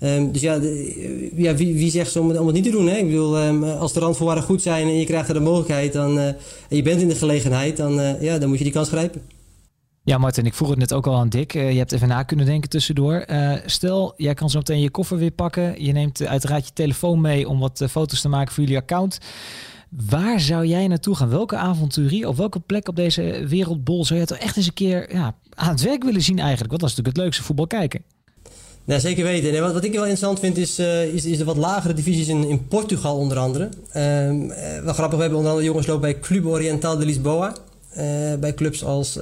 Um, dus ja, de, ja wie, wie zegt ze om, het niet te doen? Hè? Ik bedoel, um, als de randvoorwaarden goed zijn en je krijgt er de mogelijkheid dan, en je bent in de gelegenheid, dan, ja, dan moet je die kans grijpen. Ja, Martin, ik vroeg het net ook al aan Dick. Je hebt even na kunnen denken tussendoor. Stel, jij kan zo meteen je koffer weer pakken. Je neemt uiteraard je telefoon mee om wat foto's te maken voor jullie account. Waar zou jij naartoe gaan? Welke avonturie of welke plek op deze wereldbol zou je toch echt eens een keer ja, aan het werk willen zien eigenlijk? Want dat is natuurlijk het leukste voetbal kijken. Ja, zeker weten. En wat, wat ik wel interessant vind is, uh, is, is de wat lagere divisies in, in Portugal onder andere. Um, wel grappig, we hebben onder andere jongens lopen bij Club Oriental de Lisboa. Uh, bij clubs als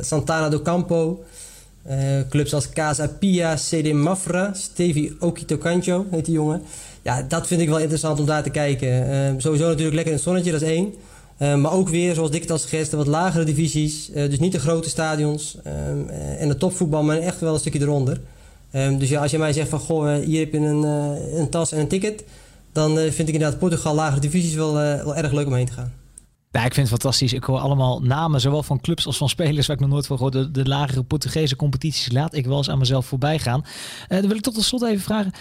Santana do Campo. clubs als Casa Pia, CD Mafra, Stevi Okito Cancho heet die jongen ja, dat vind ik wel interessant om daar te kijken. Uh, sowieso natuurlijk lekker in het zonnetje, dat is één. Uh, maar ook weer, zoals Dick het al schetste, wat lagere divisies. Uh, dus niet de grote stadions ehm, en de topvoetbal, maar echt wel een stukje eronder. Dus ja, als je mij zegt van, goh, hier heb je een, een tas en een ticket... dan vind ik inderdaad Portugal lagere divisies wel, wel erg leuk om heen te gaan. Ja, ik vind het fantastisch. Ik hoor allemaal namen, zowel van clubs als van spelers waar ik nog nooit van gehoord. De, lagere Portugese competities laat ik wel eens aan mezelf voorbij gaan. Dan wil ik tot slot even vragen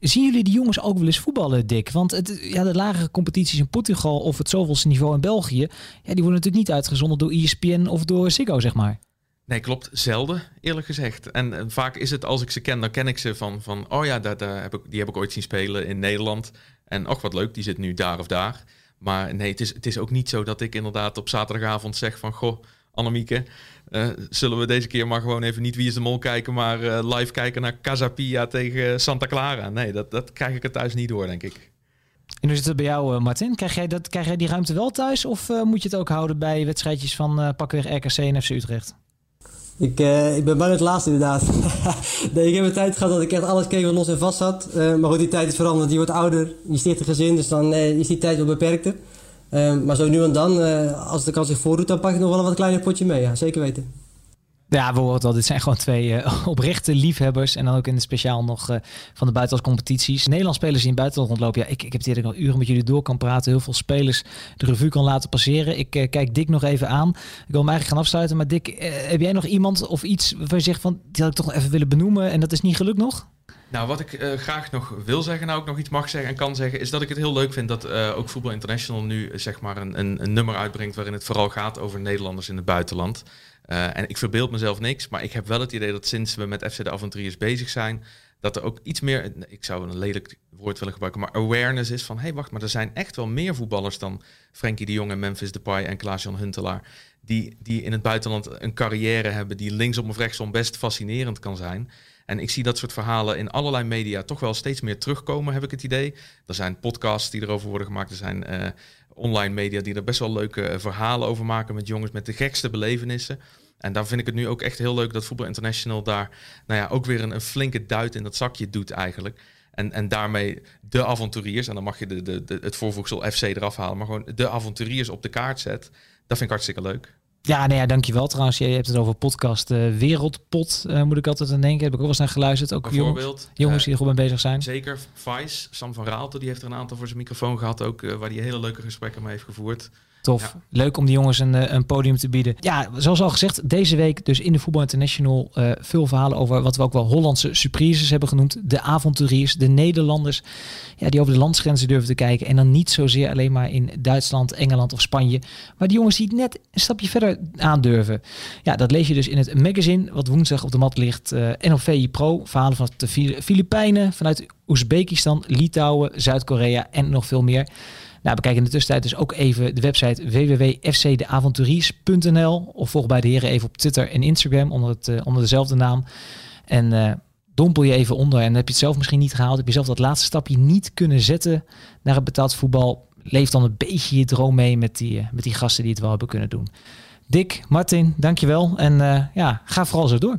zien jullie die jongens ook wel eens voetballen, Dick? Want het, ja, de lagere competities in Portugal of het zoveelste niveau in België, ja, die worden natuurlijk niet uitgezonden door ESPN of door Ziggo, zeg maar. Nee, klopt. Zelden, eerlijk gezegd. En, vaak is het, als ik ze ken, dan ken ik ze van, van oh ja, daar, daar heb ik, die heb ik ooit zien spelen in Nederland. En och, wat leuk, die zit nu daar of daar. Maar nee, het is, het is ook niet zo dat ik inderdaad op zaterdagavond zeg van, goh, Annemieke, uh, zullen we deze keer maar gewoon even niet Wie is de Mol kijken, maar uh, live kijken naar Casapia tegen Santa Clara. Nee, dat, dat krijg ik er thuis niet door, denk ik. En hoe zit het bij jou, uh, Martin? Krijg jij, dat, krijg jij die ruimte wel thuis? Of moet je het ook houden bij wedstrijdjes van uh, pakweg RKC en FC Utrecht? Ik, ik ben bang het laatste inderdaad. <laughs> nee, ik heb een tijd gehad dat ik echt alles keek wat los en vast zat. maar goed, die tijd is veranderd. Je wordt ouder, je sticht een gezin, dus dan is die tijd wel beperkter. Uh, maar zo nu en dan, uh, als de kans zich voordoet, dan pak ik nog wel een wat kleiner potje mee. Ja, zeker weten. Ja, we horen het al. Dit zijn gewoon twee uh, <laughs> oprechte liefhebbers. En dan ook in het speciaal nog uh, van de buitenlandse competities. Nederlandse spelers die in het buitenland rondlopen. Ja, ik, ik heb het eerder al uren met jullie door kan praten. Heel veel spelers de revue kan laten passeren. Ik kijk Dick nog even aan. Ik wil hem eigenlijk gaan afsluiten. Maar Dick, heb jij nog iemand of iets waarvan je zegt van... die had ik toch even willen benoemen en dat is niet gelukt nog? Nou, wat ik uh, graag nog wil zeggen, nou ook nog iets mag zeggen en kan zeggen, is dat ik het heel leuk vind dat uh, ook Voetbal International nu zeg maar een, een, een, nummer uitbrengt waarin het vooral gaat over Nederlanders in het buitenland. En ik verbeeld mezelf niks, maar ik heb wel het idee dat sinds we met FC de Avonturiers bezig zijn, dat er ook iets meer, ik zou een lelijk woord willen gebruiken, maar awareness is van, hé hey, wacht, maar er zijn echt wel meer voetballers dan Frenkie de Jong en Memphis Depay en Klaas-Jan Huntelaar, die, die in het buitenland een carrière hebben die linksom of rechtsom best fascinerend kan zijn. En ik zie dat soort verhalen in allerlei media toch wel steeds meer terugkomen, heb ik het idee. Er zijn podcasts die erover worden gemaakt, er zijn uh, online media die er best wel leuke verhalen over maken met jongens met de gekste belevenissen. En daar vind ik het nu ook echt heel leuk dat Voetbal International daar nou ja, ook weer een, een flinke duit in dat zakje doet eigenlijk. En, en daarmee de avonturiers, en dan mag je de, de, de, het voorvoegsel FC eraf halen, maar gewoon de avonturiers op de kaart zet. Dat vind ik hartstikke leuk. Ja, nee, ja, dankjewel trouwens. Je hebt het over podcast uh, Wereldpot, uh, moet ik altijd aan denken. Heb ik ook wel eens naar geluisterd. Ook jongens, jongens die er goed mee bezig zijn. Zeker. Vice, Sam van Raalte, die heeft er een aantal voor zijn microfoon gehad. Ook waar hij hele leuke gesprekken mee heeft gevoerd. Tof. Ja. Leuk om die jongens een, een podium te bieden. Ja, zoals al gezegd, deze week dus in de Voetbal International uh, veel verhalen over wat we ook wel Hollandse surprises hebben genoemd. De avonturiers, de Nederlanders, ja, die over de landsgrenzen durven te kijken. En dan niet zozeer alleen maar in Duitsland, Engeland of Spanje. Maar die jongens die het net een stapje verder aandurven. Ja, dat lees je dus in het magazine wat woensdag op de mat ligt. Uh, NOV Pro, verhalen van de Filipijnen, vanuit Oezbekistan, Litouwen, Zuid-Korea en nog veel meer. Nou, bekijk in de tussentijd dus ook even de website www.fcdeavonturiers.nl of volg bij de heren even op Twitter en Instagram onder, het, uh, onder dezelfde naam. En uh, dompel je even onder en heb je het zelf misschien niet gehaald, heb je zelf dat laatste stapje niet kunnen zetten naar het betaald voetbal. Leef dan een beetje je droom mee met die, uh, met die gasten die het wel hebben kunnen doen. Dick, Martin, dankjewel en ja, ga vooral zo door.